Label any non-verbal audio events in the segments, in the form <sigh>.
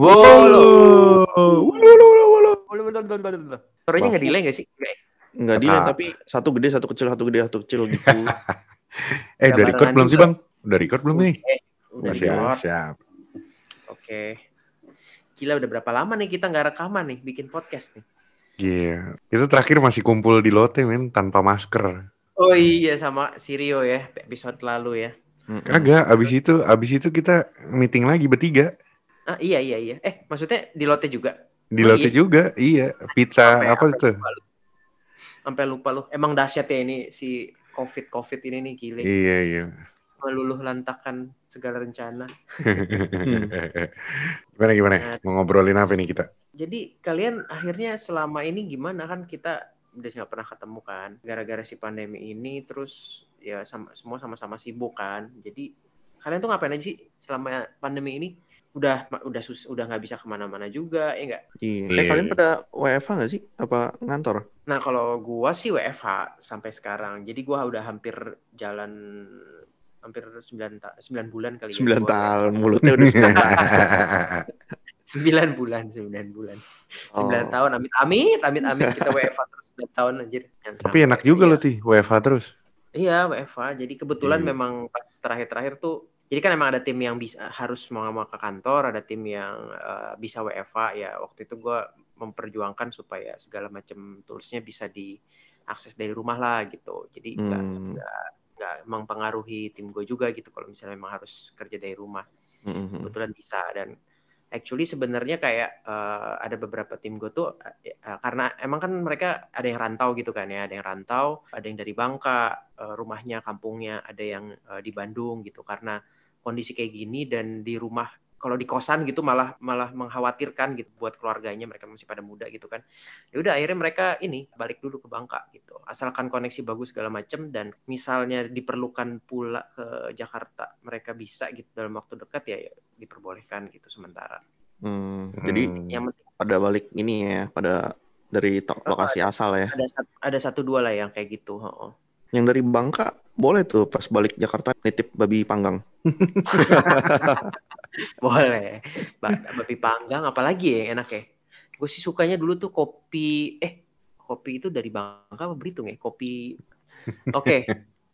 Wolo. Wolo, wolo, wolo, wolo, wolo. Suaranya nggak delay nggak sih? Nggak ya? Delay tapi satu gede satu kecil satu gede satu kecil gitu. <laughs> Eh, Udah record belum sih. Bang? Udah record belum nih? Eh, udah Siap, siap. Oke. Gila udah berapa lama nih kita nggak rekaman nih bikin podcast nih? Iya. Itu terakhir masih kumpul di lote, men, tanpa masker. Oh iya sama Sirio ya episode lalu ya. Kagak, abis itu, abis itu kita meeting lagi bertiga. Ah iya iya iya. Eh maksudnya di lote juga? Di lote iya? juga, iya. Pizza Sampai- apa lu. Sampai lupa lu. Emang dahsyat ya ini si covid covid ini nih gile. Iya, iya. Meluluh lantakan segala rencana. <laughs> gimana, gimana? Nah. Mau ngobrolin apa nih kita? Jadi kalian akhirnya selama ini gimana kan kita udah nggak pernah ketemu kan gara-gara si pandemi ini terus ya sama semua sama-sama sibuk kan jadi kalian tuh ngapain aja sih selama pandemi ini udah udah sus udah nggak bisa ke mana-mana juga ya enggak Iya. Eh kalian iya. pada WFH nggak sih? Apa ngantor? nah kalau gua sih WFH sampai sekarang jadi gua udah hampir jalan hampir 9 ta 9 bulan kali ya 9 gua tahun mulutnya udah 9 tahun. 9 bulan 9 bulan 9 Oh. tahun amit amit amit amit kita WFH terus 9 tahun anjir Jangan Tapi enak juga Iya. loh, Ti. WFH terus. Iya WFA. Jadi kebetulan Iya. memang pas terakhir-terakhir tuh, jadi kan emang ada tim yang bisa harus mau mau ke kantor, ada tim yang eh, bisa WFA ya. Waktu itu gue memperjuangkan supaya segala macam toolsnya bisa diakses dari rumah lah gitu. Jadi nggak Hmm. nggak mempengaruhi tim gue juga gitu. Kalau misalnya memang harus kerja dari rumah, Mm-mm. kebetulan bisa dan actually sebenarnya kayak eh, ada beberapa tim gue tuh eh, karena emang kan mereka ada yang rantau gitu kan ya ada yang rantau ada yang dari Bangka eh, rumahnya kampungnya ada yang eh, di Bandung gitu karena kondisi kayak gini dan di rumah kalau di kosan gitu malah malah mengkhawatirkan gitu buat keluarganya mereka masih pada muda gitu kan ya udah akhirnya mereka ini balik dulu ke Bangka gitu asalkan koneksi bagus segala macem dan misalnya diperlukan pula ke Jakarta mereka bisa gitu dalam waktu dekat ya, ya diperbolehkan gitu sementara Hmm, Jadi Hmm. yang penting pada balik ini ya, pada dari to- lokasi asal ya. ada satu, ada satu dua lah yang kayak gitu heeh. Yang dari Bangka boleh tuh pas balik Jakarta nitip babi panggang. <laughs> boleh. Ba- babi panggang apalagi ya yang enak ya gue sih sukanya dulu tuh kopi eh kopi itu dari Bangka apa Belitung ya? Kopi. Oke.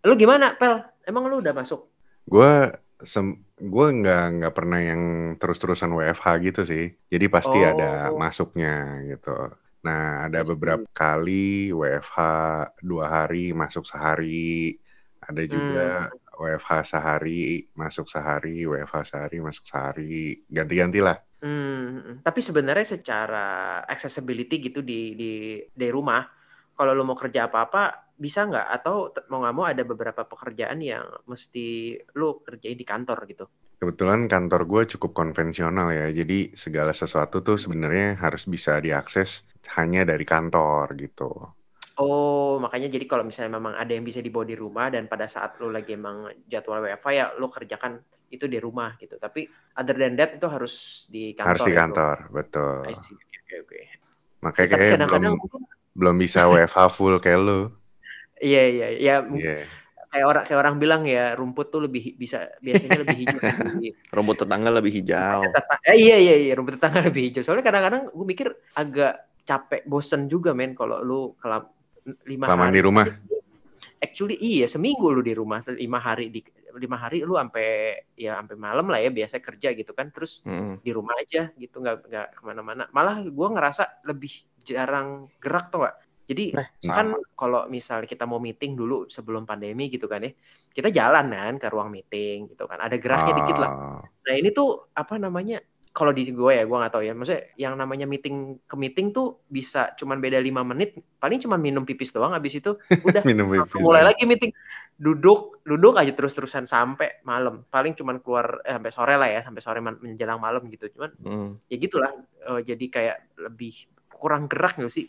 Lu gimana pel? Emang lu udah masuk? Gue sem gue nggak nggak pernah yang terus-terusan WFH gitu sih. Jadi pasti ada Oh. masuknya gitu. Nah, ada beberapa kali WFH dua hari masuk sehari. Ada juga WFH sehari masuk sehari, WFH sehari masuk sehari. Ganti-ganti lah. Hmm, tapi sebenarnya secara accessibility gitu di di di rumah, kalau lo mau kerja apa-apa bisa nggak? Atau mau nggak mau ada beberapa pekerjaan yang mesti lo kerjain di kantor gitu? Kebetulan kantor gue cukup konvensional ya. Jadi segala sesuatu tuh sebenarnya harus bisa diakses hanya dari kantor gitu. Oh, makanya jadi kalau misalnya memang ada yang bisa dibawa di rumah dan pada saat lo lagi emang jadwal WFH ya lo kerjakan itu di rumah gitu. Tapi other than that itu harus di kantor. harus di ya, kantor, betul. I see. Oke, oke. Makanya Tapi kayak kadang-kadang belum mungkin- belum bisa WFH full kayak lu. Iya iya ya mungkin Iya. kayak orang kayak orang bilang ya rumput tuh lebih bisa biasanya lebih hijau <laughs> Rumput tetangga lebih hijau. tetangga. Eh, iya iya iya rumput tetangga <laughs> lebih hijau. Soalnya kadang-kadang gue mikir agak capek, bosen juga men kalau lu kelam lima Kelamaan hari. di rumah. Actually iya seminggu lu di rumah lima hari di lima hari lu sampai ya sampai malam lah ya biasa kerja gitu kan terus Mm-mm. di rumah aja gitu nggak nggak ke mana-mana malah gue ngerasa lebih jarang gerak tuh gak jadi Nah, kan kalau misal kita mau meeting dulu sebelum pandemi gitu kan ya kita jalan kan ke ruang meeting gitu kan ada geraknya dikit lah Ah, Nah ini tuh apa namanya? Kalau di gue ya, gue nggak tahu ya. Maksudnya yang namanya meeting ke meeting tuh bisa cuman beda lima menit. Paling cuman minum pipis doang. Abis itu <laughs> udah minum pipis. mulai lagi meeting. Duduk, duduk aja terus-terusan sampai malam. Paling cuman keluar eh, sampai sore lah ya, sampai sore menjelang malam gitu. Cuman Mm. ya gitulah. Eh, jadi kayak lebih kurang gerak nggak sih?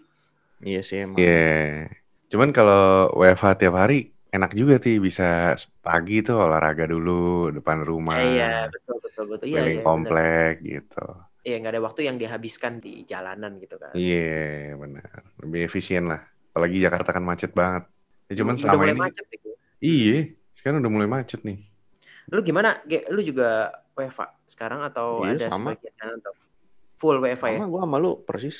Iya sih emang. Iya. Cuman kalau WFH tiap hari enak juga sih bisa pagi tuh olahraga dulu depan rumah. Eh, iya betul betul betul. Iya Keliling iya. bener. komplek gitu. Iya nggak ada waktu yang dihabiskan di jalanan gitu kan. Iya, benar. Lebih efisien lah. Apalagi Jakarta kan macet banget. Ya cuman Udah selama mulai ini macet gitu. iya, sekarang udah mulai macet nih. Lu gimana? Lu juga WFA sekarang atau Iya, ada sama. sebagian atau Full WFH ya? Sama gue sama lu persis.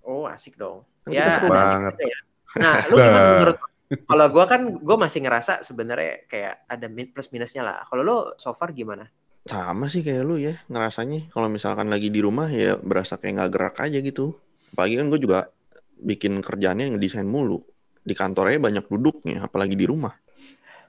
Oh asik dong. Kan ya, asik banget. juga ya. Nah, lu <laughs> gimana menurut kalau gue kan gue masih ngerasa sebenarnya kayak ada plus minusnya lah. Kalau lu so far gimana? Sama sih kayak lu ya ngerasanya. Kalau misalkan lagi di rumah ya berasa kayak nggak gerak aja gitu. Apalagi kan gue juga bikin kerjaannya ngedesain mulu. Di kantornya banyak duduknya, apalagi di rumah.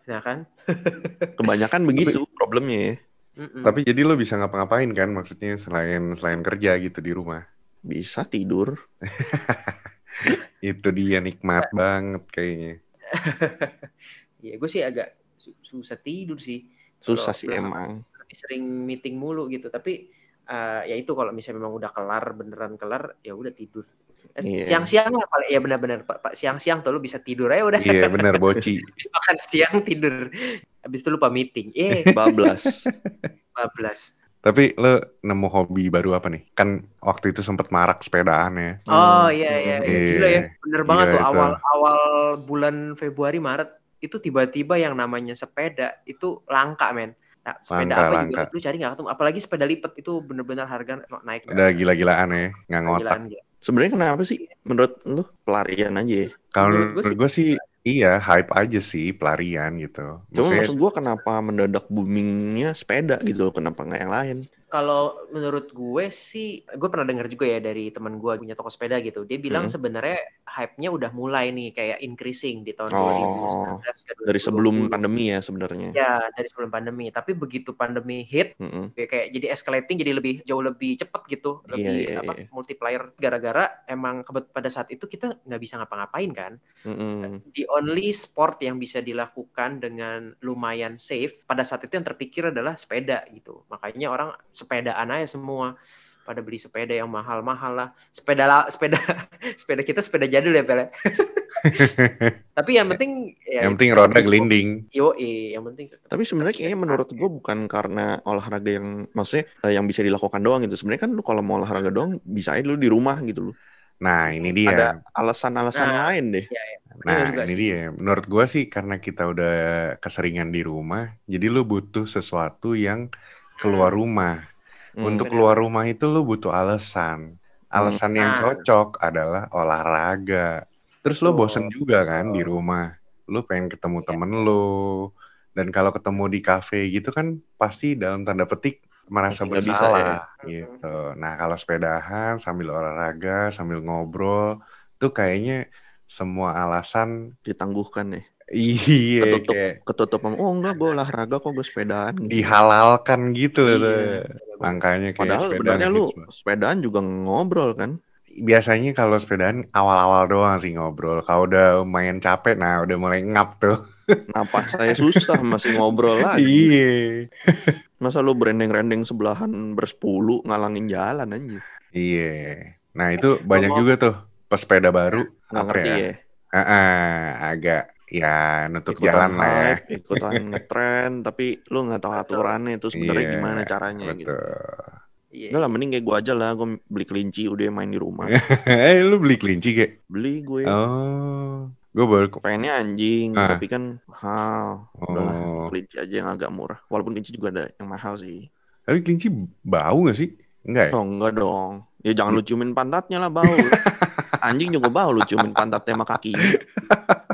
Nah kan? <laughs> Kebanyakan begitu problemnya ya. Mm-mm. Tapi jadi lo bisa ngapa-ngapain kan maksudnya selain selain kerja gitu di rumah. Bisa tidur. <laughs> Itu dia nikmat banget kayaknya. <laughs> Iya, gue sih agak su- susah tidur sih. Susah sih emang. Sering meeting mulu gitu. Tapi eh, ya itu kalau misalnya memang udah kelar beneran kelar, ya udah tidur. Eh, Iya. Siang-siang lah paling ya benar-benar Pak Pak, siang-siang tuh lu bisa tidur aja udah. Iya <laughs> bener boci. Habis makan siang tidur. Habis itu lupa meeting. Eh, Bablas. <laughs> 14. Tapi lo nemu hobi baru apa nih? Kan waktu itu sempet marak sepedaan ya. Oh Hmm. iya iya, iya. Iya. gila ya. Bener banget Gila tuh itu. awal awal bulan Februari Maret itu tiba-tiba yang namanya sepeda itu langka men. Nah, sepeda Langka, apa langka. juga lu cari nggak ketemu. Apalagi sepeda lipat itu bener-bener harga naik. Udah gila-gilaan ya, nggak ngotak. Gila. Sebenarnya kenapa sih? Menurut lu pelarian aja ya? Kalau Menurut gua menurut gue sih iya hype aja sih pelarian gitu. Cuma Maksudnya maksud gua kenapa mendadak boomingnya sepeda gitu kenapa nggak yang lain? Kalau menurut gue sih, gue pernah dengar juga ya dari teman gue punya toko sepeda gitu. Dia bilang Hmm. sebenarnya hype-nya udah mulai nih kayak increasing di tahun Oh, 2019 ke Dari sebelum 2020. pandemi ya sebenarnya. Ya, dari sebelum pandemi. Tapi begitu pandemi hit, Mm-mm. ya kayak jadi escalating jadi lebih jauh lebih cepat gitu Iya, lebih iya, apa iya. multiplier gara-gara emang pada saat itu kita nggak bisa ngapa-ngapain kan Mm-mm. the only sport yang bisa dilakukan dengan lumayan safe pada saat itu yang terpikir adalah sepeda gitu makanya orang sepedaan aja semua pada beli sepeda yang mahal-mahal lah sepeda la- sepeda <laughs> sepeda kita sepeda jadul ya Pele <laughs> tapi yang penting ya, yang penting roda gelinding. yo yang penting Tapi sebenarnya kayaknya menurut gue bukan karena olahraga yang maksudnya eh, yang bisa dilakukan doang gitu. Sebenarnya kan lu kalau mau olahraga doang bisa aja lu di rumah gitu loh. Nah ini dia. Ada alasan-alasan Nah, lain deh. Nah Iya juga ini sih. dia. Menurut gue sih karena kita udah keseringan di rumah, jadi lu butuh sesuatu yang keluar rumah. Hmm. Untuk bener. keluar rumah itu lu butuh alasan. Alasan yang Nah. cocok adalah olahraga. Terus lu Betul. bosen juga kan di rumah. Lu pengen ketemu Iya. temen lu. Dan kalau ketemu di kafe gitu kan pasti dalam tanda petik merasa Pasti nggak bisa bersalah ya. gitu. Nah kalau sepedahan sambil olahraga sambil ngobrol tuh kayaknya semua alasan ditangguhkan nih. Iya Ketutup. kayak Ketutup sama, oh enggak gue olahraga kok gue sepedaan gitu. dihalalkan gitu loh. Iya. Makanya kayak Padahal sebenarnya lu ngehits. sepedaan juga ngobrol kan. biasanya kalau sepedaan awal-awal doang sih ngobrol. Kalau udah main capek, nah udah mulai ngap tuh. Napas saya susah masih ngobrol <laughs> lagi. Iya. Masa lu berendeng-rendeng sebelahan bersepuluh ngalangin jalan aja. Iya. Nah itu banyak juga tuh pesepeda baru. Nggak ngerti ya? ya. Ah, ah, agak ya nutup jalan lah ya. ikutan ngetren, tapi lu nggak tahu aturannya itu sebenarnya Iya, gimana caranya gitu. Betul. Iya. Udah lah mending kayak gue aja lah, gue beli kelinci udah main di rumah. <laughs> eh lu beli kelinci kayak? Beli gue. Oh, gue baru Pengennya anjing, Ah. tapi kan mahal. Udahlah, Oh. kelinci aja yang agak murah. Walaupun kelinci juga ada yang mahal sih. Tapi kelinci bau gak sih? Enggak ya? Oh enggak dong. Ya jangan lu ciumin pantatnya lah bau. <laughs> Anjing juga bau lu ciumin pantatnya sama kakinya. <laughs>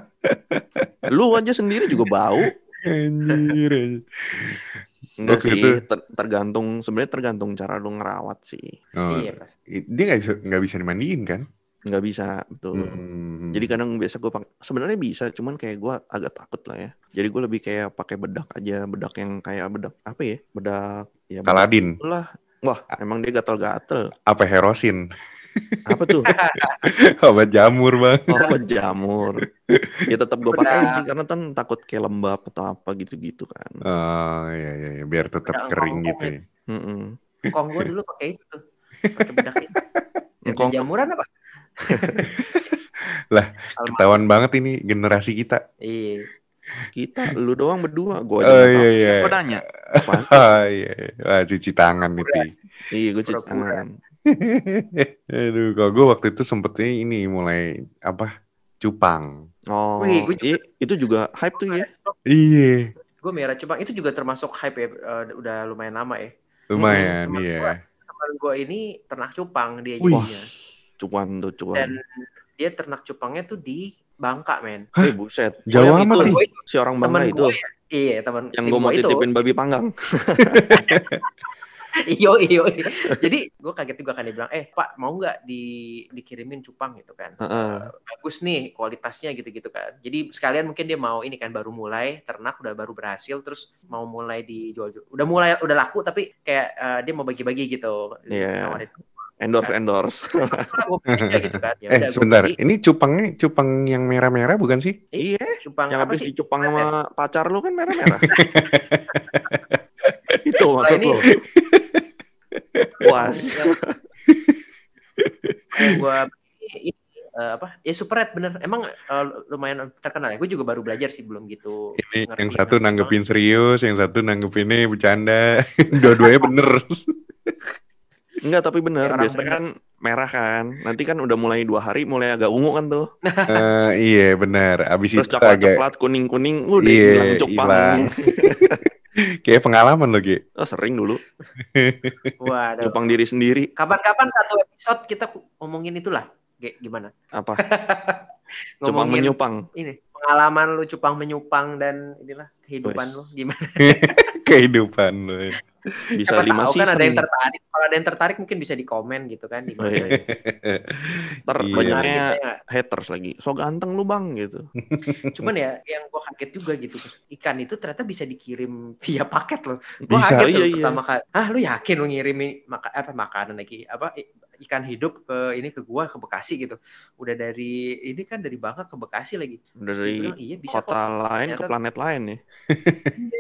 Lu aja sendiri juga bau. Anjir. Enggak sih, itu- ter- tergantung sebenarnya tergantung cara lu ngerawat sih. Oh, Iya, pasti. Dia nggak bisa nggak bisa dimandiin kan? Nggak bisa, betul. Hmm. Jadi kadang biasa gue pakai sebenarnya bisa, cuman kayak gue agak takut lah ya. Jadi gue lebih kayak pakai bedak aja, bedak yang kayak bedak apa ya? Bedak ya bedak Kaladin, lah. Wah, emang dia gatel-gatel. apa herosin? Apa tuh? <laughs> Obat jamur bang. Oh, jamur. Ya tetap gue pakai sih karena kan takut kayak lembab atau apa gitu-gitu kan. Oh iya iya iya. biar tetap Bedak kering gitu ya. Mm-mm. Kong gue dulu pakai itu tuh. Pakai bedak itu. <laughs> Jamuran apa? <laughs> Lah, Ketahuan banget ini generasi kita. Iya. Kita, lu doang berdua. Gue aja Oh iya iya. Gue nanya. <laughs> Ah, iya. iya. Wah, cuci tangan itu. Iya, gue cuci tangan. <laughs> Aduh, kalau gue waktu itu sempetnya ini mulai apa? Cupang. Oh, Wih, gua juga- iya, itu juga hype tuh ya. Iya. Gue merah cupang itu juga termasuk hype ya. eh, udah lumayan lama ya. Lumayan, iya. teman gue ini ternak cupang dia Wih. jadinya. Cuan tuh cuan. Dan dia ternak cupangnya tuh di Bangka, men. Eh buset. Jauh Oh, yang amat itu, nih. Si orang Bangka Temen itu. gue ya. Iya, teman Yang gue mau gua itu. titipin babi panggang. <laughs> iyo iyo <laughs> jadi gue kaget juga kan dia bilang eh pak mau nggak di dikirimin cupang gitu kan Heeh. Eh, bagus nih kualitasnya gitu gitu kan jadi sekalian mungkin dia mau ini kan baru mulai ternak udah baru berhasil terus mau mulai dijual udah mulai udah laku tapi kayak eh, dia mau bagi-bagi gitu Iya. Nawarin, Endorse endorse. "Ah, gua beli aja gitu kan ya <laughs> Eh, gua sebentar. beli Ini cupangnya cupang yang merah-merah bukan sih? iya. cupang Yang habis dicupang sama pacar lu kan merah-merah. <laughs> itu maksud ini- lu. Puas. gue ini eh, apa ya super red bener emang eh, lumayan terkenal ya gue juga baru belajar sih belum gitu Ini yang satu nanggepin serius, yang satu nanggepinnya bercanda. <laughs> Dua-duanya bener. Enggak, tapi orang Biasanya kan merah kan. Nanti kan udah mulai dua hari mulai agak ungu kan tuh. <laughs> Eh, iya bener. Abis Terus itu agak coklat-coklat kuning-kuning udah Iya, hilang cupang. hilang. <laughs> <laughs> kayak pengalaman loh, Gi. Oh, sering dulu Waduh. cupang diri sendiri. Kapan-kapan satu episode kita ngomongin itulah. G- gimana? Apa? Cupang Ngomongin menyupang. ini pengalaman lu cupang menyupang dan inilah <laughs> kehidupan lu gimana? Kehidupan lo. Bisa Siapa lima tahu kan ada yang nih. tertarik. Kalau ada yang tertarik mungkin bisa di komen gitu kan di Oh, mana. iya, iya. Ntar Iya. banyaknya Benar gitu ya. haters lagi. So ganteng lu bang gitu. <laughs> Cuman ya yang gua kaget juga gitu. Ikan itu ternyata bisa dikirim via paket loh. Gua Bisa, kaget iya, loh iya. pertama kali. Ah, lu yakin lu ngirimin maka apa makanan lagi apa ikan hidup ke ini ke gua ke Bekasi gitu. Udah dari ini kan dari Bangka ke Bekasi lagi. Dari bilang, iya bisa kok. kota lain ke Ternyata- planet lain ya.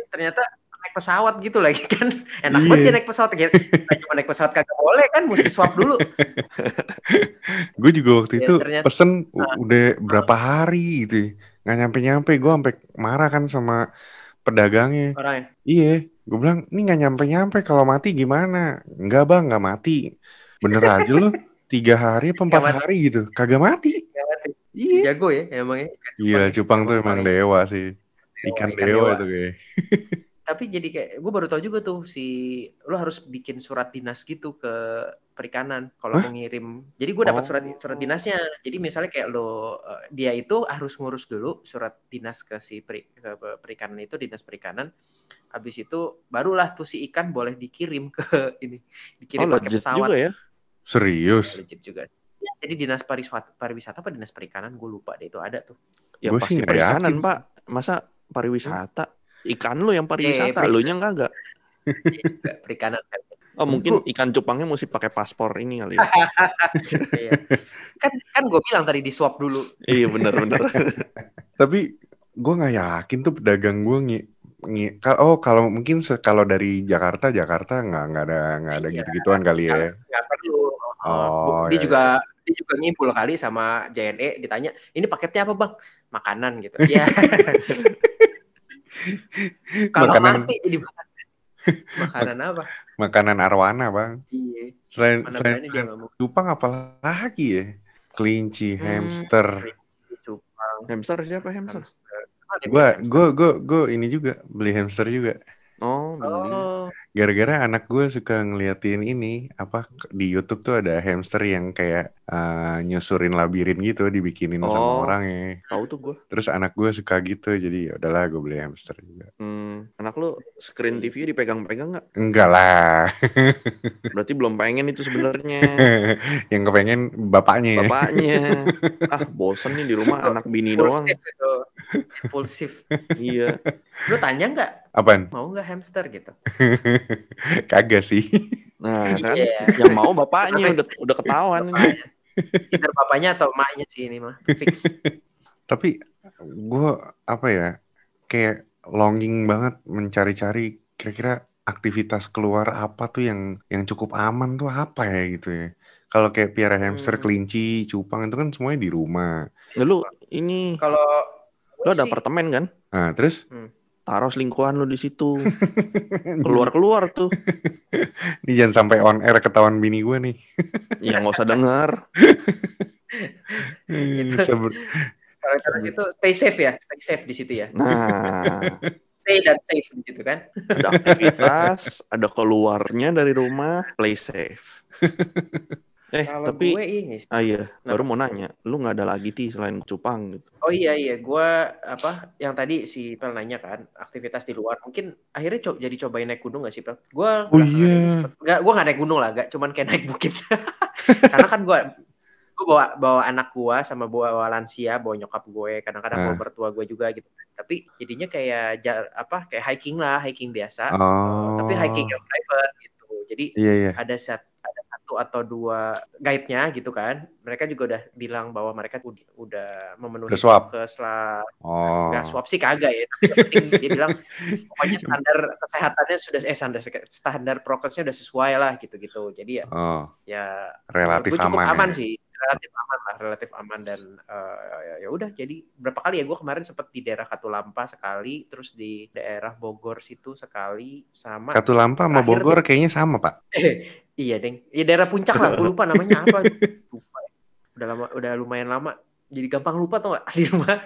Ternyata naik pesawat gitu lagi <laughs> kan. Enak Iya. banget dia naik pesawat. Nah, cuma naik pesawat kagak boleh kan, mesti swab dulu. <laughs> Gue juga waktu Ya, itu ternyata- pesen u- udah berapa hari gitu ya. Nggak nyampe-nyampe. Gue sampai marah kan sama pedagangnya. Orangnya. Iya, gue bilang, ini nggak nyampe-nyampe. Kalau mati gimana? Enggak bang, nggak mati. Bener aja lu. Tiga hari apa empat Nggak mati. hari gitu. Kagak mati. Iya. Jago ya emangnya. Gila, cupang. cupang tuh Emang dewa sih. Dewa, Ikan ikan dewa dewa. itu kayak. <laughs> Tapi jadi kayak gue baru tahu juga tuh si lo harus bikin surat dinas gitu ke perikanan kalau mau ngirim. Jadi gue dapat Oh. surat surat dinasnya. Jadi misalnya kayak lo eh, dia itu harus ngurus dulu surat dinas ke si peri- ke pe- perikanan itu dinas perikanan. Habis itu barulah tuh si ikan boleh dikirim ke <laughs> ini Oh dikirim pakai legit pesawat. juga ya. Ya, Serius. legit juga. Ya, jadi dinas pariwisata, pariwisata apa dinas perikanan gue lupa deh itu ada tuh. Ya Gua pasti sih nggak perikanan pak. Masa pariwisata? Ikan lu yang pariwisata, lu nya kagak. Iya <laughs> perikanan kan. Oh mungkin ikan cupangnya mesti pakai paspor ini kali ya. <laughs> Iya. kan kan gue bilang tadi di swab dulu. iya bener-bener. <laughs> Tapi gue nggak yakin tuh pedagang gue ngi, ngi- oh kalau mungkin kalau dari Jakarta Jakarta nggak nggak ada nggak ada Iya. gitu-gituan kali ya. nggak perlu. Oh, dia iya, juga dia juga ngimpul kali sama JNE ditanya ini paketnya apa bang? Makanan gitu. Ya. Kalau Makanan- mati jadi makan. Makanan apa? Makanan arwana bang. Iya. Selain Mana selain dia mau cupang apa lagi ya? Kelinci, Hmm. hamster. cupang. hamster siapa hamster? Gue gue gue gue ini juga beli hamster juga. Oh, beli. Oh, Gara-gara anak gue suka ngeliatin ini apa di YouTube tuh ada hamster yang kayak eh, nyusurin labirin gitu dibikinin sama Oh. orangnya. Tahu tuh gue. Terus anak gue suka gitu jadi ya udahlah gue beli hamster juga. Hmm, anak lu screen TV dipegang-pegang nggak? Enggak lah. <laughs> Berarti belum pengen itu sebenarnya. <laughs> yang kepengen bapaknya. Bapaknya. <laughs> ah, bosen nih di rumah anak bini doang. itu. Impulsif. <laughs> Iya. Lu tanya nggak Apaan? mau nggak hamster gitu? <laughs> Kagak sih. Nah, kan Iya. <laughs> yang mau bapaknya udah udah ketahuan. Bapaknya. Either bapaknya atau emaknya sih ini mah fix. Tapi gue apa ya kayak longing banget mencari-cari kira-kira aktivitas keluar apa tuh yang yang cukup aman tuh apa ya gitu ya. Kalau kayak piara hamster, Hmm. kelinci, cupang itu kan semuanya di rumah. Nah, lu ini Kalau lu ada apartemen kan? Nah, terus Taruh selingkuhan lu di situ. <laughs> Keluar-keluar tuh. <laughs> Ini jangan sampai on air ketahuan bini gue nih. <laughs> Ya nggak usah denger. Gitu. Bisa ber- kalau itu stay safe ya, stay safe di situ ya. Nah, stay dan safe gitu kan. Ada aktivitas, ada keluarnya dari rumah, play safe. Eh, Kalau tapi gue ini sih. ah iya, Kenapa? baru mau nanya, lu nggak ada lagi ti selain cupang gitu. Oh iya iya, gue apa yang tadi si Pel nanya kan aktivitas di luar. Mungkin akhirnya co- jadi cobain naik gunung gak sih Pel? Gue Oh iya. Gak, gue gak naik gunung lah, gak cuman kayak naik bukit. <laughs> Karena kan gue gue bawa bawa anak gue sama bawa, bawa lansia, bawa nyokap gue, kadang-kadang bawa Ah. mertua gue juga gitu. Tapi jadinya kayak ja- apa kayak hiking lah, hiking biasa. Oh. Tapi hiking yang private gitu. Jadi Iya iya. ada set satu atau dua guide-nya gitu kan. Mereka juga udah bilang bahwa mereka udah, udah memenuhi Udah swab? ke setelah Oh. nggak swab sih kagak ya. Tapi dia bilang pokoknya standar kesehatannya sudah eh standar standar prokesnya udah sesuai lah gitu-gitu. Jadi ya Oh, ya relatif aman, aman, ya. sih relatif aman lah relatif aman dan eh, ya- udah jadi berapa kali ya gue kemarin sempet di daerah Katulampa sekali terus di daerah Bogor situ sekali sama Katulampa sama Bogor kayaknya sama, Pak. Iya deng. Ya daerah puncak lah. Gue lupa namanya apa. <laughs> Lupa ya. udah lama udah lumayan lama jadi gampang lupa tuh gak <laughs> di rumah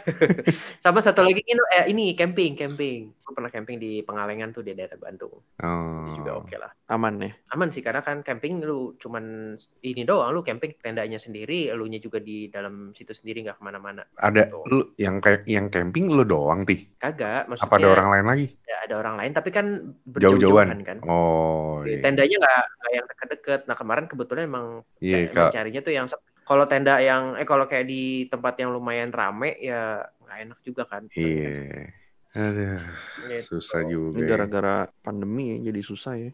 sama satu lagi ini eh, ini camping camping gue pernah camping di Pengalengan tuh di daerah Bandung Oh. Itu juga oke lah Aman ya. aman sih karena kan camping lu cuman ini doang lu camping tendanya sendiri elunya juga di dalam situ sendiri nggak ke mana-mana Ada Gitu. lu yang kayak yang camping lu doang, Tih. kagak maksudnya Apa ada orang lain lagi? ada, ada orang lain tapi kan Jauh-jauhan. berjauh-jauhan kan Oh, iya. tendanya nggak yang deket-deket nah kemarin kebetulan emang Iya, kayak Kak. mencarinya tuh yang sepi. Kalau tenda yang eh kalau kayak di tempat yang lumayan rame ya nggak enak juga kan Iya. Aduh, Gitu. susah juga. Ini ya. gara-gara pandemi ya jadi susah ya.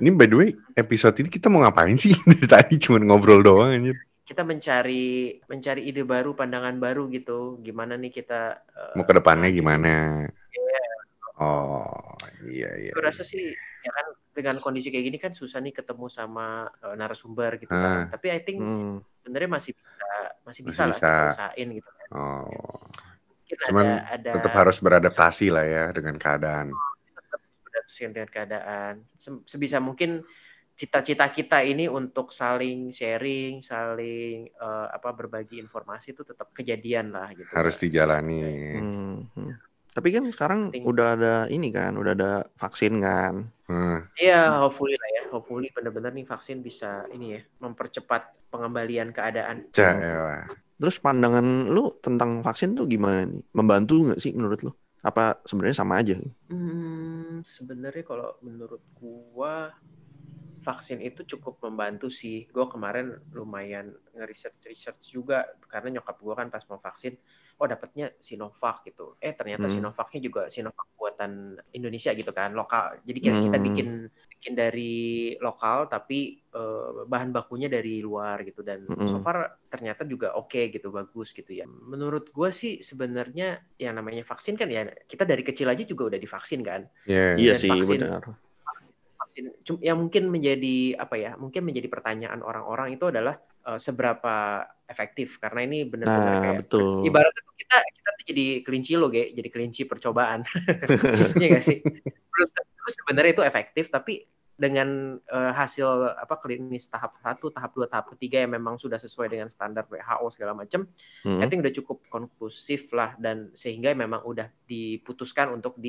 Ini by the way, episode ini kita mau ngapain sih? <laughs> Dari tadi cuma ngobrol doang anjir. kita mencari mencari ide baru pandangan baru gitu gimana nih kita eh, Mau ke depannya gimana? Iya. Oh, iya iya. Gue rasa sih ya kan dengan kondisi kayak gini kan susah nih ketemu sama eh, narasumber gitu Ah. kan. Tapi I think Hmm. sebenarnya masih bisa masih bisa Masih lah bisa. kita usahain gitu kan. Oh, Mungkin Cuman ada ada tetap harus beradaptasi lah ya dengan keadaan. beradaptasi dengan keadaan. Se- Sebisa mungkin cita-cita kita ini untuk saling sharing, saling eh, apa berbagi informasi itu tetap kejadian lah gitu. Harus dijalani. Hmm, hmm. Tapi kan sekarang Penting. udah ada ini kan, udah ada vaksin kan. Hmm. Iya, hopefully lah ya. Hopefully benar-benar nih vaksin bisa ini ya mempercepat pengembalian keadaan. Cak, ya. Terus pandangan lu tentang vaksin tuh gimana nih? Membantu nggak sih menurut lu? Apa sebenarnya sama aja? Hmm, sebenarnya kalau menurut gua vaksin itu cukup membantu sih. Gua kemarin lumayan nge-research research juga karena nyokap gua kan pas mau vaksin, oh dapatnya Sinovac gitu. Eh ternyata Hmm. Sinovacnya juga Sinovac buatan Indonesia gitu kan, lokal. Jadi kita, kita Hmm. bikin bikin dari lokal tapi eh, bahan bakunya dari luar gitu dan so Mm-mm. far ternyata juga oke gitu, bagus gitu ya. Menurut gua sih sebenarnya yang namanya vaksin kan ya kita dari kecil aja juga udah divaksin kan Iya. Iya Dan sih, vaksin. benar. Vaksin. Yang mungkin menjadi apa ya mungkin menjadi pertanyaan orang-orang itu adalah eh, seberapa efektif. Karena ini benar-benar Nah, kayak betul. ibaratnya tuh kita kita tuh jadi kelinci lo ge. Jadi kelinci percobaan. <laughs> Iya gak sih? Belum tentu sebenarnya itu efektif tapi dengan eh, hasil apa klinis tahap satu tahap dua tahap ketiga yang memang sudah sesuai dengan standar WHO segala macam Hmm. I think udah cukup konklusif lah. Dan sehingga memang udah diputuskan untuk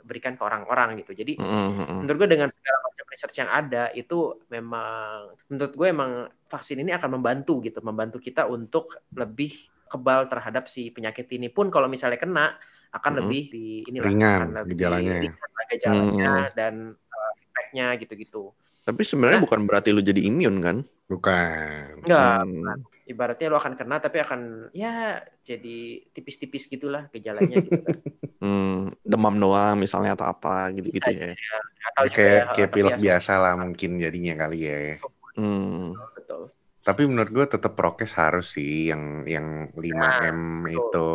diberikan ke orang-orang gitu jadi Mm-mm, mm-mm. menurut gue dengan segala macam research yang ada itu memang menurut gue emang vaksin ini akan membantu gitu membantu kita untuk lebih kebal terhadap si penyakit ini pun kalau misalnya kena akan Mhm. lebih di inilah Ringan akan lebih gejalanya ya. ringan gejalanya Hmm. dan uh, efeknya gitu-gitu Tapi sebenarnya Nah. bukan berarti lu jadi imun kan? Bukan. enggak Hmm. Ibaratnya lo akan kena tapi akan ya jadi tipis-tipis gitulah gejalanya gitu kan <laughs> Hmm, demam doang misalnya atau apa gitu-gitu ya. atau Ya, kayak kayak tapi pilek biasa lah mungkin jadinya kali ya. Hmm. betul Tapi menurut gue tetap prokes harus sih yang yang 5M betul. itu.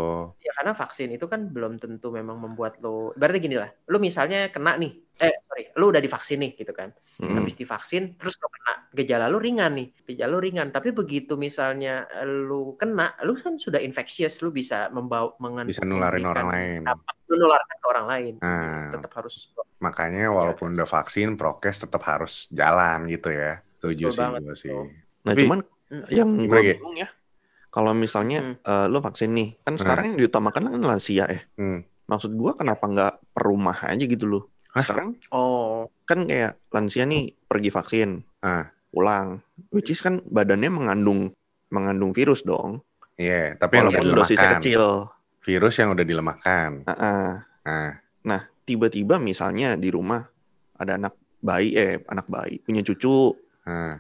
Ya karena vaksin itu kan belum tentu memang membuat lo, berarti gini lah, lo misalnya kena nih, eh sorry, lo udah divaksin nih gitu kan, Hmm. habis divaksin, terus lo kena, gejala lo ringan nih, gejala lo ringan, tapi begitu misalnya lo kena, lo kan sudah infectious, lo bisa membawa, mengen, Bisa nularin orang lain. dapat menularkan ke orang lain, Nah. tetap harus Makanya walaupun udah vaksin, prokes tetap harus jalan gitu ya. Setuju Betul sih gue sih. Nah, Tapi- cuman Hmm. yang gue bingung ya, kalau misalnya Hmm. eh, lo vaksin nih, kan sekarang yang diutamakan kan lansia ya. Hmm. Maksud gua kenapa nggak per rumah aja gitu loh. Hah? Sekarang Oh, kan kayak lansia nih pergi vaksin, Ah. pulang, which is kan badannya mengandung mengandung virus dong, Iya, tapi yang udah dilemahkan. kecil. Virus yang udah dilemahkan. Heeh. Nah, Nah, tiba-tiba misalnya di rumah ada anak bayi, eh anak bayi punya cucu nah.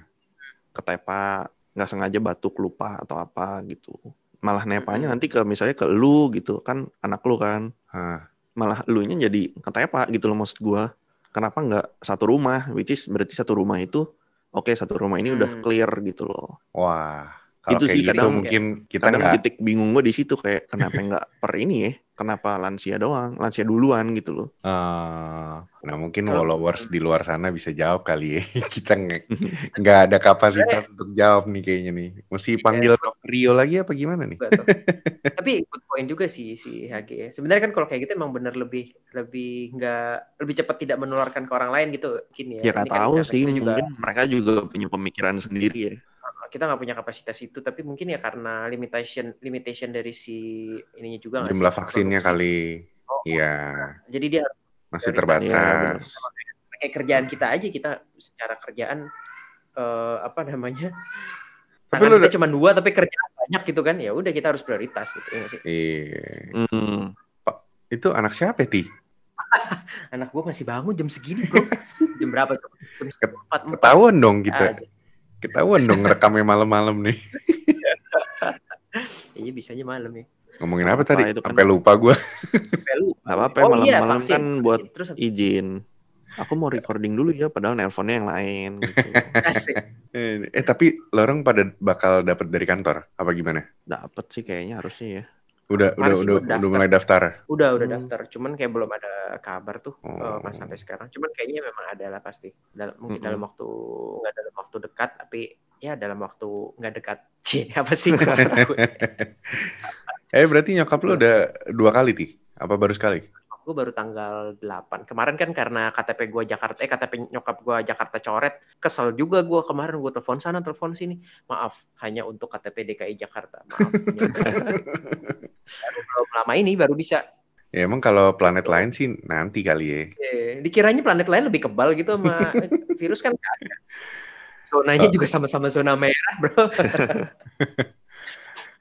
Ketepa, nggak sengaja batuk lupa atau apa gitu. Malah nepanya nanti ke misalnya ke lu gitu kan anak lu kan, ah. malah elunya jadi ketepa gitu loh maksud gua. Kenapa nggak satu rumah, which is berarti satu rumah itu oke satu rumah ini udah Hmm. clear gitu loh. Wah, kalau Itu kayak sih gitu kadang- mungkin kita Kadang nggak titik bingung gua di situ kayak kenapa <laughs> nggak per ini ya? Kenapa lansia doang, lansia duluan gitu loh. Eh, nah mungkin Kalau- followers di luar sana bisa jawab kali ya. <laughs> Kita nggak <laughs> nggak ada kapasitas untuk jawab nih kayaknya nih. Mesti panggil Dr. Rio lagi apa gimana nih? <laughs> Tapi good point juga sih si HG. ya. Sebenarnya kan kalau kayak gitu emang bener lebih lebih nggak lebih cepat tidak menularkan ke orang lain gitu mungkin ya. Ya nggak kan tahu sih, juga mungkin mereka juga punya pemikiran sendiri ya. Kita nggak punya kapasitas itu tapi mungkin ya karena limitation limitation dari si ininya juga nggak Jumlah sih, vaksinnya kali. Oh, Iya, Jadi dia masih terbatas. kayak kerjaan kita aja kita secara kerjaan eh, apa namanya Tapi lu kita udah- cuma dua tapi kerjaan banyak gitu kan ya udah kita harus prioritas gitu ya sih Iya. Hmm. Itu anak siapa, Ti? <laughs> anak gue masih bangun jam segini bro <laughs> jam berapa tuh jam empat empat Ketahuan dong kita. aja. Ketahuan dong ngerekamnya malam-malam nih. <laughs> iya bisanya malam ya Ngomongin apa Apa tadi? itu kan? Sampai lupa gua. <laughs> Sampai lupa. Nggak apa-apa Oh, malam-malam iya, kan buat terus izin. Aku mau recording dulu ya, padahal nelponnya yang lain. Gitu. <laughs> Eh, tapi lorong pada bakal dapat dari kantor apa gimana? Dapet sih kayaknya harusnya ya. Udah udah udah, udah daftar. mulai daftar. udah udah Hmm. daftar cuman kayak belum ada kabar tuh Oh. eh, pas sampai sekarang cuman kayaknya memang ada lah pasti dalam mungkin Mm-mm. dalam waktu nggak dalam waktu dekat tapi ya dalam waktu nggak dekat <laughs> Cie, apa sih <laughs> eh berarti nyokap lu udah dua kali ti? Apa baru sekali? Gue baru tanggal 8 kemarin kan karena KTP gue Jakarta eh KTP nyokap gue Jakarta coret kesel juga gue kemarin gue telepon sana telepon sini. Maaf hanya untuk KTP DKI Jakarta. Maaf <laughs> baru belum lama ini baru bisa. Ya emang kalau planet lain sih nanti kali ya. Eh, dikiranya planet lain lebih kebal gitu sama virus kan nggak ada. Zonanya juga sama-sama zona merah bro <laughs>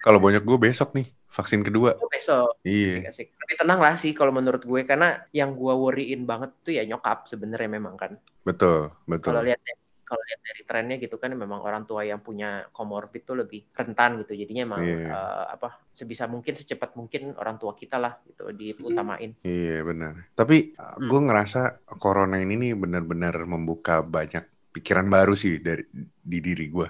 Kalau banyak gue besok nih vaksin kedua. Oh, besok Iya. asik, asik. Tapi tenang lah sih kalau menurut gue karena yang gue worryin banget tuh ya nyokap sebenarnya memang kan. Betul, betul. Kalau lihat kalau lihat dari trennya gitu kan memang orang tua yang punya comorbid tuh lebih rentan gitu. Jadinya emang Iya. eh, apa sebisa mungkin secepat mungkin orang tua kita lah gitu diutamain. Iya benar. Tapi Hmm. gue ngerasa corona ini nih benar-benar membuka banyak pikiran baru sih dari di diri gue.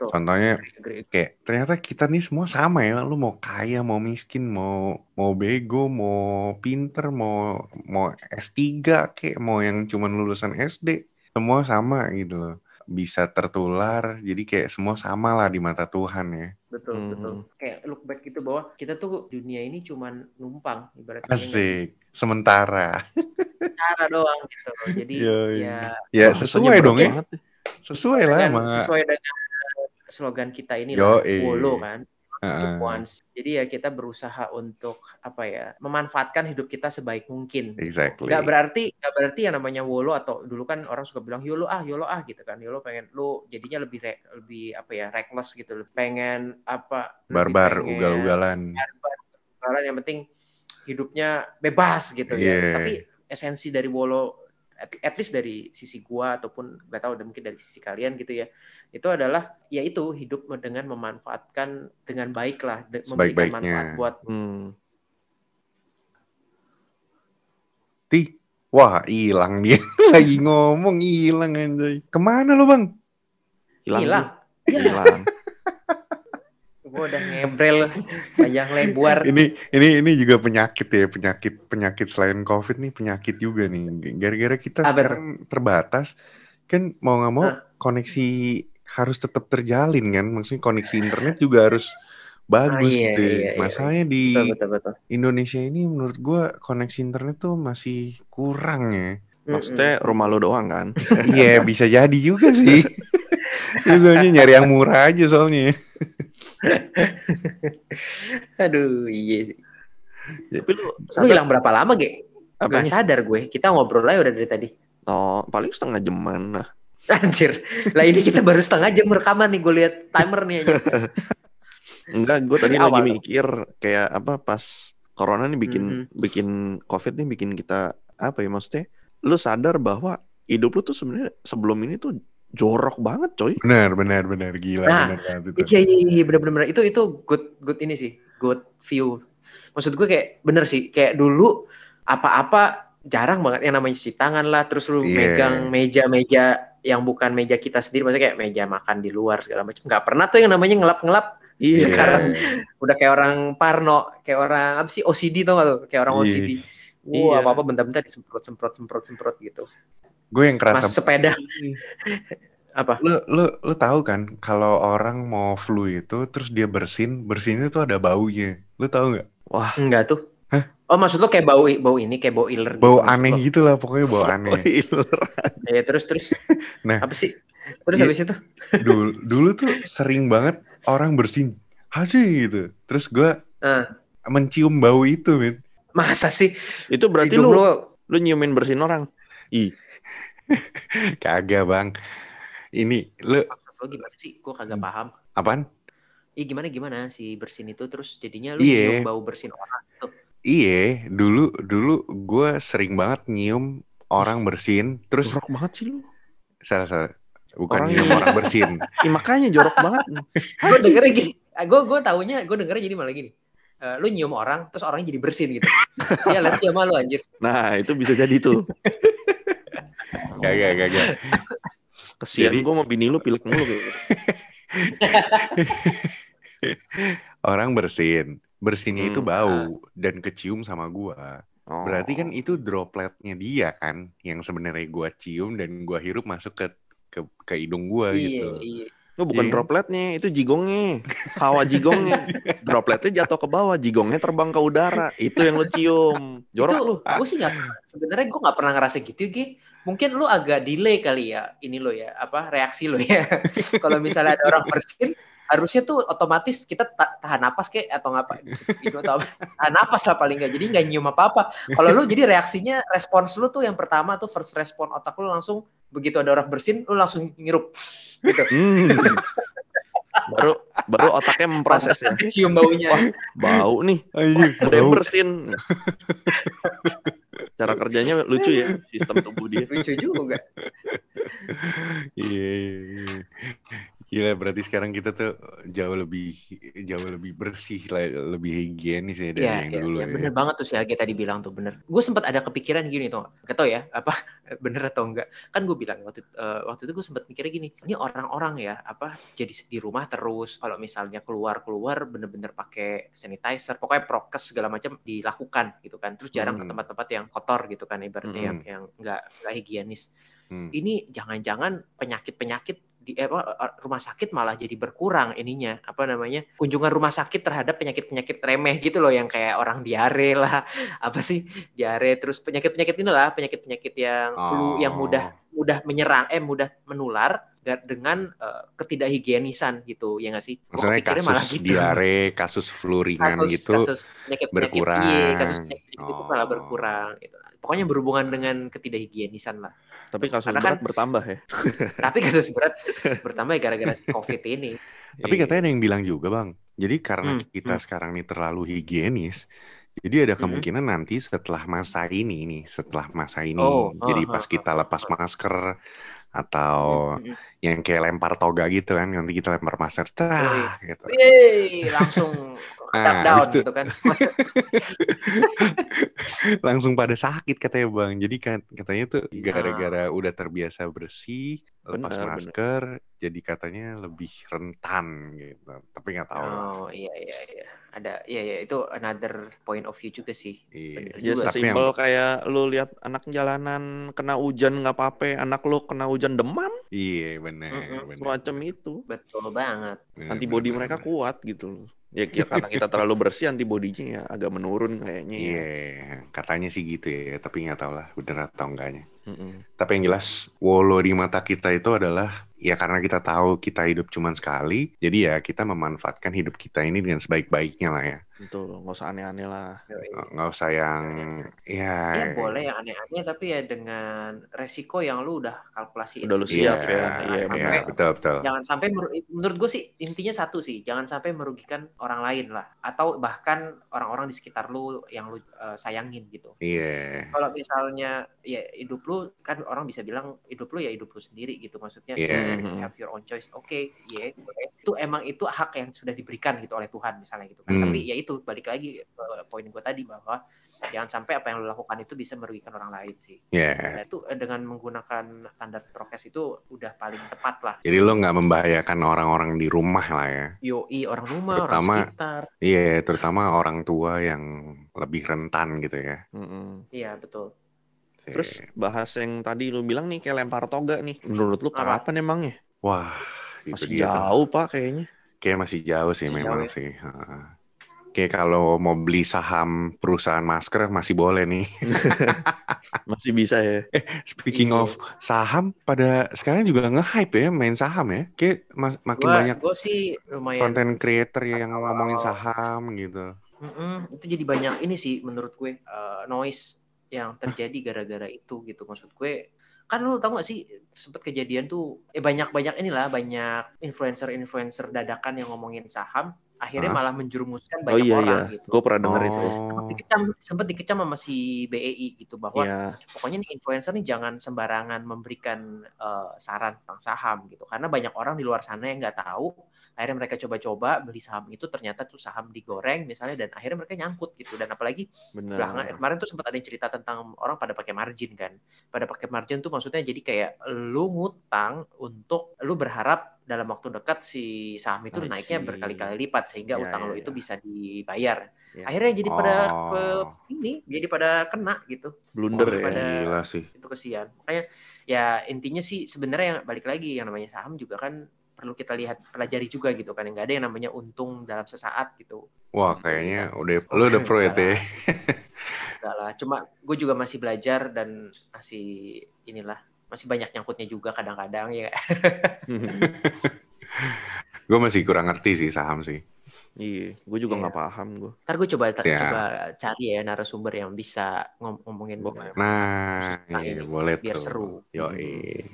Betul. Contohnya Agree, agree. kayak ternyata kita nih semua sama ya. Lu mau kaya, mau miskin, mau mau bego, mau pinter, mau mau S3 kayak mau yang cuman lulusan SD, semua sama gitu loh. Bisa tertular, jadi kayak semua sama lah di mata Tuhan ya. Betul, Hmm. betul. Kayak look back gitu bahwa kita tuh dunia ini cuman numpang ibaratnya. ya? Asik. Sementara. Cara doang gitu. Jadi Yoi. ya Ya Bahasanya sesuai dong ya. banget ya. Sesuai lah sama sesuai dengan slogan kita ini lah, Wolo kan. Live once. Jadi ya kita berusaha untuk apa ya memanfaatkan hidup kita sebaik mungkin. Exactly. Gak berarti gak berarti yang namanya wolo atau dulu kan orang suka bilang yolo ah yolo ah gitu kan yolo pengen lu jadinya lebih re- lebih apa ya reckless gitu pengen apa Barbar, ugal-ugalan. ugal-ugalan, yang penting hidupnya bebas gitu ya Iya. tapi esensi dari wolo at, at least dari sisi gua ataupun gak tahu mungkin dari sisi kalian gitu ya itu adalah yaitu hidup dengan memanfaatkan dengan baik lah de- memberikan manfaat buat Hmm. Ti, wah hilang dia. <laughs> Lagi ngomong hilang anjay. Ke mana lu bang? Hilang. Hilang. Gua udah ngebrel panjang lebar <laughs> Ini ini ini juga penyakit ya penyakit penyakit selain covid nih penyakit juga nih. Gara-gara kita Apa sekarang terbatas kan mau nggak mau Hah? koneksi harus tetap terjalin kan. Maksudnya koneksi internet juga harus bagus Ah, iya, gitu. ya. iya, iya. Masalahnya di betul betul betul Indonesia ini menurut gua koneksi internet tuh masih kurang ya. Maksudnya rumah lo doang kan? Iya bisa jadi juga sih. <laughs> Soalnya nyari yang murah aja soalnya. <laughs> Aduh, iya sih. Tapi lu Lu hilang berapa lama, Ge? Gak apanya? sadar gue. Kita ngobrol aja udah dari tadi. Oh, paling setengah jaman lah. <laughs> Anjir. Lah ini kita baru setengah jam rekaman nih. Gue lihat timer nih aja. <laughs> Enggak, gue tadi Dari lagi awal. mikir kayak apa pas corona nih bikin Mhm. bikin covid nih bikin kita apa ya maksudnya? Lu sadar bahwa hidup lu tuh sebenarnya sebelum ini tuh jorok banget, coy. Benar, benar, benar. Gila, Nah, benar banget itu. Iya iya iya bener-bener itu itu good good ini sih good view. Maksud gue kayak bener sih kayak dulu apa-apa jarang banget yang namanya cuci tangan lah terus lu Iya. megang meja-meja yang bukan meja kita sendiri maksudnya kayak meja makan di luar segala macam nggak pernah tuh yang namanya ngelap-ngelap Iya. Sekarang udah kayak orang parno kayak orang apa sih OCD tau gak tuh kayak orang Iya. OCD Wah Iya. apa apa bentar-bentar disemprot semprot semprot semprot gitu Gue yang kerasa mas sepeda <laughs> apa lu lu lu tahu kan kalau orang mau flu itu terus dia bersin bersinnya tuh ada baunya lu tahu nggak Wah, enggak tuh oh maksud lo kayak bau bau ini kayak bau iler gitu bau maksud aneh lo? gitu lah pokoknya bau aneh spoiler. <laughs> Ya terus terus. <laughs> Nah. apa sih? Terus Iya. habis itu? dulu dulu tuh sering banget orang bersin haji gitu terus gue Ah. mencium bau itu men Masa sih? Itu berarti lu lo lu nyiumin bersihin orang. Ih, <laughs> kagak bang ini lu lo gimana sih? Gue kagak Hmm. paham. apaan Ih gimana gimana si bersin itu terus jadinya lu Iya. nyium bau bersin orang tuh. Iya, dulu dulu gue sering banget nyium orang bersin, terus jorok banget sih lu. salah salah, bukan Orang nyium orang bersin. <laughs> Ih, makanya jorok banget. <laughs> Gue dengernya gini. Gue gue taunya gue dengernya jadi malah gini. Eh, lu nyium orang terus orangnya jadi bersin gitu. ya lihat dia malu anjir. Nah, itu bisa jadi tuh. Kagak kagak. Kesian Jadi- gua mau bini lu pilek mulu kayak gitu. <laughs> Orang bersin, bersinnya itu Hmm. bau dan kecium sama gua. Oh. Berarti kan itu dropletnya dia kan, yang sebenarnya gua cium dan gua hirup masuk ke ke, ke hidung gua Iya gitu. iya. Lu bukan Iya. dropletnya, itu jigongnya. Hawa jigongnya. <laughs> Dropletnya jatuh ke bawah, jigongnya terbang ke udara. Itu yang lu cium. Jorok itu lu. gue sih nggak sebenarnya gue nggak pernah ngerasa gitu Gi. Mungkin lu agak delay kali ya ini lo ya apa reaksi lo ya <laughs> kalau misalnya ada orang bersin harusnya tuh otomatis kita ta- tahan napas kayak atau ngapa gitu atau apa. tahan napas lah paling nggak jadi nggak nyium apa apa kalau lu jadi reaksinya respons lu tuh yang pertama tuh first respon otak lu langsung begitu ada orang bersin lu langsung ngirup gitu Hmm. baru baru otaknya memproses ya. cium baunya Bau nih, Anjir, ada yang bau. bersin. Cara kerjanya lucu ya, sistem tubuh dia. lucu juga Iya, iya, iya. Gila, berarti sekarang kita tuh jauh lebih jauh lebih bersih lebih higienis ya dari Iya, yang iya, dulu iya, ya. bener banget tuh si Age tadi bilang tuh bener. Gue sempat ada kepikiran gini tuh, gak tau ya apa <laughs> bener atau enggak. Kan gue bilang waktu eh, waktu itu gue sempat mikirnya gini, ini orang-orang ya apa jadi di rumah terus kalau misalnya keluar keluar bener-bener pakai sanitizer, pokoknya prokes segala macam dilakukan gitu kan. Terus jarang ke Hmm. tempat-tempat yang kotor gitu kan, ibaratnya yang Hmm. yang nggak nggak higienis. Hmm. Ini jangan-jangan penyakit-penyakit di eh, apa, rumah sakit malah jadi berkurang ininya apa namanya kunjungan rumah sakit terhadap penyakit-penyakit remeh gitu loh yang kayak orang diare lah <laughs> apa sih diare terus penyakit-penyakit inilah penyakit-penyakit yang flu yang Oh. mudah mudah menyerang eh mudah menular ga- dengan eh, ketidakhigienisan gitu ya nggak sih Maksudnya kasus malah gitu. diare, kasus flu ringan kasus gitu. kasus penyakit-penyakit berkurang. iya, kasus penyakit itu malah Oh. berkurang gitu. pokoknya berhubungan dengan ketidakhigienisan lah Tapi kasus Karena berat kan- bertambah ya. <laughs> tapi kasus berat bertambah ya gara-gara si covid ini Tapi katanya ada yang bilang juga, Bang. Jadi karena Hmm, kita hmm. sekarang ini terlalu higienis, jadi ada Hmm. kemungkinan nanti setelah masa ini nih, setelah masa ini, Oh, jadi ah, pas ah, kita lepas ah. masker atau Mm, mm, mm. yang kayak lempar toga gitu kan, nanti kita lempar masker, cah, gitu. Yeay, langsung Nah, tap down gitu kan. <laughs> <laughs> Langsung pada sakit katanya Bang. Jadi kan katanya tuh gara-gara udah terbiasa bersih, lepas Benar, masker, jadi katanya lebih rentan gitu. Tapi nggak tahu. Oh iya iya iya. Ada iya iya itu another point of view juga sih. Iya. Bener Ya juga. Tapi sesimpel yang- kayak lu lihat anak jalanan kena hujan nggak apa-apa, anak lu kena hujan demam, Iya benar. Mm-mm, benar. semacam itu. Betul banget. Antibody mereka kuat gitu loh. Ya kira karena kita terlalu bersih antibodinya ya agak menurun kayaknya ya. Iya, katanya sih gitu ya, tapi nggak tahu lah bener atau enggaknya. Mm-mm. Tapi yang jelas, wolo di mata kita itu adalah ya karena kita tahu kita hidup cuma sekali, jadi ya kita memanfaatkan hidup kita ini dengan sebaik-baiknya lah ya. Betul, nggak usah aneh-aneh lah. Nggak usah yang ya Ya boleh yang aneh-aneh tapi ya dengan resiko yang lu udah kalkulasiin Udah lu siap ya. Jangan Iya, sampai- benar. betul betul. Jangan sampai menurut gue sih intinya satu sih, jangan sampai merugikan orang lain lah atau bahkan orang-orang di sekitar lu yang lu uh, sayangin gitu. Iya. Kalau misalnya ya hidup lu kan orang bisa bilang hidup lu ya hidup lu sendiri gitu maksudnya. Iya. you have your own choice. Oke, iya boleh. itu emang itu hak yang sudah diberikan gitu oleh Tuhan misalnya gitu kan. Hmm. Tapi ya itu balik lagi ke poin gue tadi bahwa jangan sampai apa yang lo lakukan itu bisa merugikan orang lain sih. Iya. Nah, itu eh, dengan menggunakan standar prokes itu udah paling tepat lah. Jadi lo nggak membahayakan orang-orang di rumah lah ya. Yoi orang rumah, Terutama- orang sekitar. Iya, terutama orang tua yang lebih rentan gitu ya. Iya betul. Terus bahas yang tadi lu bilang nih kayak lempar toga nih. Menurut lu Apa? kapan emangnya? wah, itu Masih dia tuh. jauh pak kayaknya. Kayak masih jauh sih Masih memang jauh ya. sih. Kayak kalau mau beli saham perusahaan masker masih boleh nih. <laughs> Masih bisa ya. <laughs> Speaking Iya. of saham, pada sekarang juga nge-hype ya main saham ya. Kayak mas- makin Gua, banyak gua sih lumayan. content creator yang ngomongin saham gitu. Mm-mm, itu jadi banyak ini sih menurut gue eh, noise yang terjadi gara-gara itu gitu maksud gue kan lu tau gak sih sempet kejadian tuh eh banyak-banyak inilah banyak influencer-influencer dadakan yang ngomongin saham akhirnya Hah? malah menjerumuskan Oh banyak iya iya. orang gitu Gue pernah denger itu. sempet Oh, dikecam sempet dikecam sama si BEI gitu bahwa Iya. pokoknya nih influencer nih jangan sembarangan memberikan eh, saran tentang saham gitu karena banyak orang di luar sana yang nggak tahu akhirnya mereka coba-coba beli saham itu ternyata tuh saham digoreng misalnya dan akhirnya mereka nyangkut gitu dan apalagi belakangan kemarin tuh sempat ada yang cerita tentang orang pada pakai margin kan pada pakai margin tuh maksudnya jadi kayak lu ngutang untuk lu berharap dalam waktu dekat si saham itu I naiknya berkali-kali lipat sehingga Ya, utang ya, lu itu ya. bisa dibayar Ya. akhirnya jadi pada Oh. ke- ini jadi pada kena gitu Blunder wah, ya. pada- gila sih. itu kesian makanya ya intinya sih sebenarnya yang balik lagi yang namanya saham juga kan perlu kita lihat pelajari juga gitu kan nggak ada yang namanya untung dalam sesaat gitu Wah, kayaknya udah lu udah pro ya, Teh. enggak lah cuma gue juga masih belajar dan masih inilah masih banyak nyangkutnya juga kadang-kadang ya <laughs> Gue masih kurang ngerti sih saham sih. iya, gue juga Iya. nggak paham gue. ntar gue coba Siap. coba cari ya narasumber yang bisa ngom- ngomongin Boleh. Nah, Nah, iya, ini, boleh biar tuh. seru. Yoi.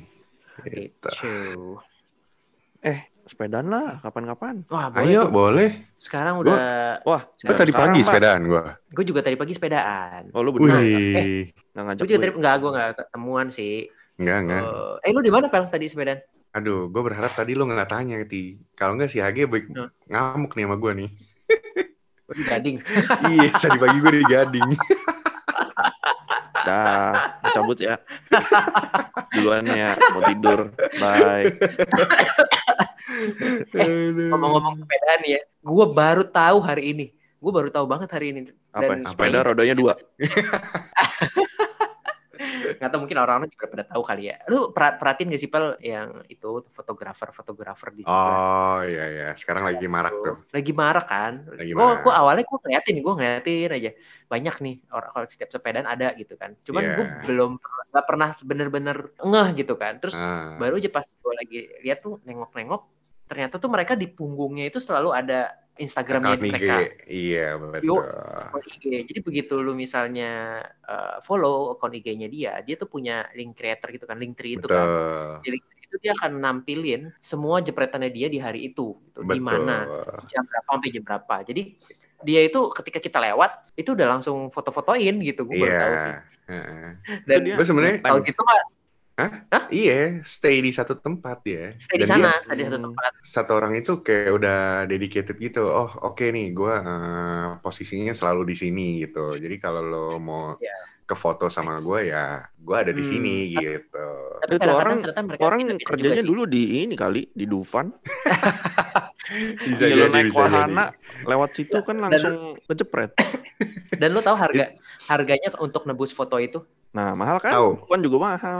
Gitu. gitu Sepedaan lah, kapan-kapan. wah boleh Ayo, tuh. boleh. sekarang Gua- udah Wah, Gue sekarang, tadi sekarang, pagi sepedaan gue. gue juga tadi pagi sepedaan oh lu nggak ngajak gue juga gue. tadi enggak gue enggak ketemuan sih Enggak, enggak. Eh, eh lu di mana pel tadi sepedaan Aduh, gue berharap tadi lo nggak tanya, Ti. Kalau nggak si Hage baik Nah. ngamuk nih sama gue nih. Oh, di Gading <laughs> iya, tadi pagi gue di Gading. Dah, mau cabut ya. Duluan ya, mau tidur. Bye. <laughs> ngomong-ngomong sepedaan ya gue baru tahu hari ini gue baru tahu banget hari ini Apa? Dan Sepeda kayaknya- rodanya dua. <laughs> nggak tahu mungkin orang-orang juga pada tahu kali ya lu per- perhatiin gak sih pel yang itu fotografer fotografer di sebelah Oh, iya, iya. Sekarang lagi marak tuh. lagi marak kan Lagi gue gue awalnya gue ngeliatin gue ngeliatin aja banyak nih orang kalau setiap sepedaan ada gitu kan cuman Iya. gue belum nggak pernah bener-bener ngeh gitu kan terus Ah. baru aja pas gue lagi lihat tuh nengok-nengok ternyata tuh mereka di punggungnya itu selalu ada Instagramnya IG. mereka Iya, Yo. betul. IG. Jadi begitu lu misalnya uh, follow akun IG-nya dia, dia tuh punya link creator gitu kan, link tree itu kan. Betul. Di tree itu dia akan nampilin semua jepretannya dia di hari itu, gitu. di mana, di jam berapa sampai jam berapa. Jadi dia itu ketika kita lewat itu udah langsung foto-fotoin gitu, gue baru Iya. tahu sih. Heeh. Dan dia Gue sebenarnya tahu gitu mah iya stay di satu tempat ya. stay di Dan dia sana, stay di satu tempat. satu orang itu kayak udah dedicated gitu. Oh oke nih, gue posisinya selalu di sini gitu. Jadi kalau lo mau Iya. ke foto sama gue ya, gue ada di Hmm. sini gitu. Tapi Itu orang- Orang kerjanya dulu di ini kali, di Dufan. <laughs> Bisa Iya, jadi, naik bisa jadi. wahana, lewat situ kan langsung kejepret. Dan lu tahu harga harganya untuk nebus foto itu Nah, mahal kan? Tahu. Dufan juga mahal.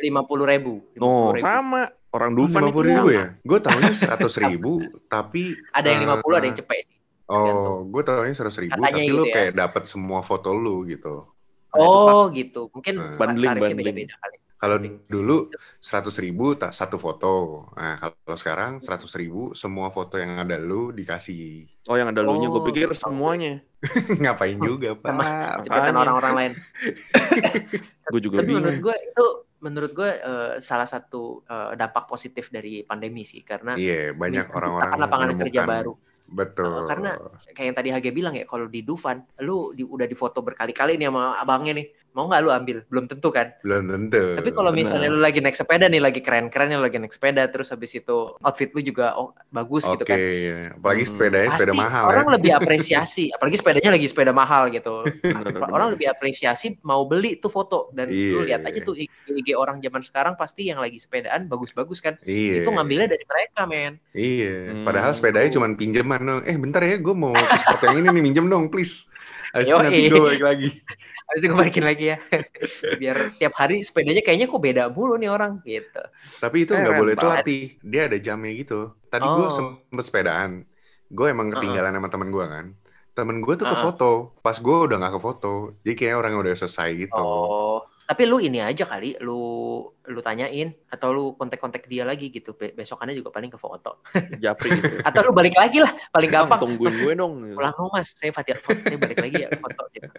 Lima puluh ribu. No, sama. Orang Oh, Dufan lima itu puluh ribu ya? Gue tahunya seratus ribu, <laughs> tapi Ada yang eh, 50, ada yang cepet sih. Oh, gue tahunya seratus ribu, Katanya tapi gitu lu ya. kayak dapat semua foto lu gitu. Nah, itu, Oh gitu, mungkin Hmm. Bundling, kali. Kalau dulu seratus ribu tak satu foto. Nah kalau sekarang seratus ribu semua foto yang ada lu dikasih. Oh yang ada lu nya gue Oh, pikir gitu. semuanya. <laughs> Ngapain juga pak? Sama- Cepetan ya? orang-orang lain. <laughs> Gue juga Tapi menurut bingung. gue itu menurut gue eh, salah satu eh, dampak positif dari pandemi sih karena Iya banyak menciptakan orang-orang lapangan kerja baru. Betul. Eh, karena kayak yang tadi Hage bilang ya kalau di Dufan lu di, udah difoto berkali-kali nih sama abangnya nih mau nggak lu ambil belum tentu kan belum tentu. tapi kalau misalnya lu lagi naik sepeda nih lagi keren-keren lu lagi naik sepeda terus habis itu outfit lu juga oh bagus Oke, gitu kan apalagi Hmm. sepedanya sepeda pasti mahal orang ya. lebih apresiasi <laughs> apalagi sepedanya lagi sepeda mahal gitu <laughs> orang lebih apresiasi mau beli tuh foto dan Iya. lu lihat aja tuh IG, orang zaman sekarang pasti yang lagi sepedaan bagus-bagus kan Iya. itu ngambilnya dari mereka men Iya. Hmm. Padahal sepedanya cuma pinjaman dong. Eh bentar ya, gue mau ke spot yang ini nih minjem dong, please. Habis itu Yoi. nanti gue balik lagi. habis itu gue balikin lagi ya <laughs> biar tiap hari sepedanya kayaknya kok beda mulu nih orang gitu Tapi itu Eh, nggak boleh telat nih. Dia ada jamnya gitu. Tadi gue Oh. sempet sepedaan. Gue emang ketinggalan sama temen gue kan. Temen gue tuh ke Uh-uh. foto. Pas gue udah nggak ke foto. Jadi kayak orang udah selesai gitu. Oh, tapi lu ini aja kali, lu lu tanyain atau lu kontak-kontak dia lagi gitu. Be- besokannya juga paling ke foto. Japri gitu. <laughs> Atau lu balik lagi lah, paling gampang. tungguin gue dong. Pulang dong mas, saya fatir foto, saya balik lagi ya foto. Gitu.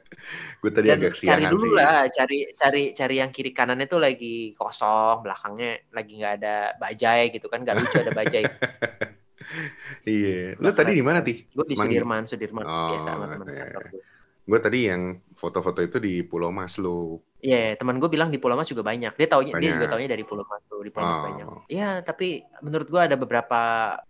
Gue tadi Dan agak cari dulu sih. lah, cari cari cari yang kiri kanannya tuh lagi kosong, belakangnya lagi nggak ada bajai gitu kan, nggak lucu ada bajai. <laughs> Iya. Lu tadi di mana tih? Gue di? Sudirman, Sudirman Oh, biasa sama teman iya. kantor gue. Tadi yang foto-foto itu di Pulau Mas Iya, teman gue bilang di Pulau Mas juga banyak. Dia taunya dia juga taunya dari Pulau Mas tuh, di Pulau Mas Oh. banyak. Iya, tapi menurut gue ada beberapa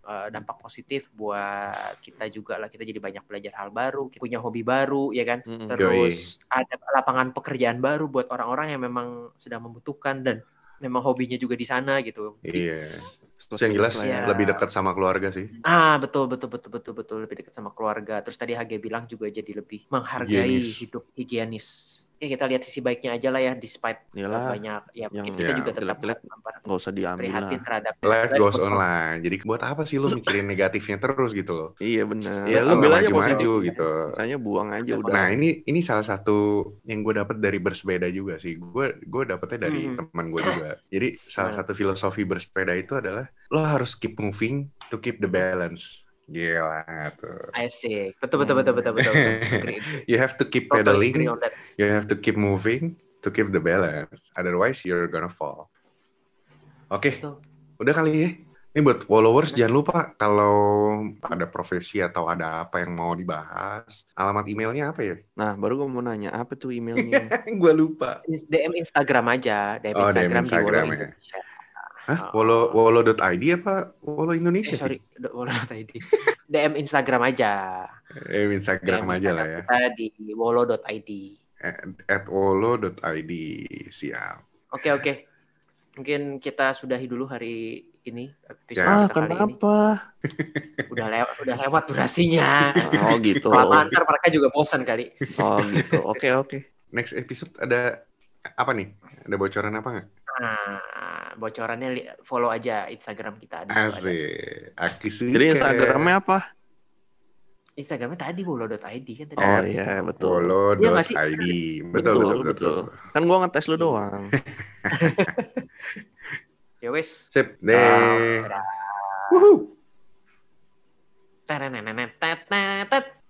eh, dampak positif buat kita juga lah. Kita jadi banyak belajar hal baru, kita punya hobi baru, ya kan? Mm-mm. Terus ada lapangan pekerjaan baru buat orang-orang yang memang sedang membutuhkan dan memang hobinya juga di sana gitu. Iya. Terus yang jelas Iya. lebih dekat sama keluarga sih. Ah, betul betul betul betul betul lebih dekat sama keluarga. Terus tadi Hage bilang juga jadi lebih menghargai Higienis. hidup higienis. Ya kita lihat sisi baiknya aja lah ya despite Iyalah, banyak ya yang- mungkin kita ya, juga tetap nggak usah diambil lah. terhadap Life goes on. online. Jadi buat apa sih lu mikirin negatifnya terus gitu loh? Iya benar. Ya lu Ambil aja maju-maju positif. gitu. Misalnya buang aja udah. Nah ini ini salah satu yang gue dapet dari bersepeda juga sih. Gue gue dapetnya dari Hmm. teman gue juga. Jadi salah satu filosofi bersepeda itu adalah lo harus keep moving to keep the balance. Gila tuh. Asik. Betul betul betul betul betul. betul. <laughs> You have to keep Totally pedaling. You have to keep moving to keep the balance. Otherwise you're gonna fall. Oke, Betul. udah kali ya. Ini buat followers jangan lupa kalau ada profesi atau ada apa yang mau dibahas, alamat emailnya apa ya? Nah, baru gue mau nanya apa tuh emailnya? <laughs> gue lupa. DM Instagram aja, DM Oh, DM Instagram, Instagram di Wolo ya. Indonesia. Hah? Oh. Wolo wolo.id apa Wolo Eh, Indonesia? sorry, do- Wolo tadi. DM Instagram aja. Eh, Instagram DM aja lah ya. Kita di wolo.id. At, at wolo.id. Siap. Oke oke. Mungkin kita sudahi dulu hari ini. episode Ya. ah, kita kali ini. kenapa? <laughs> Udah lewat udah lewat durasinya. Oh gitu. Kelamaan ntar mereka juga bosan kali. Oh gitu. Oke oke. Next episode ada apa nih? Ada bocoran apa nggak? Nah, bocorannya follow aja Instagram kita. Asik. Aki suka. Jadi Instagramnya apa? Instagramnya tadi wolo.id kan tadi. Oh iya betul. Iya nggak sih? Wolo.id. Betul, Betul, betul, betul. betul. Kan gua ngetes lu doang. <laughs> Ya wes. Sip. Deh. Dadah. Wuhu. Terenenenet, tet, tet, tet.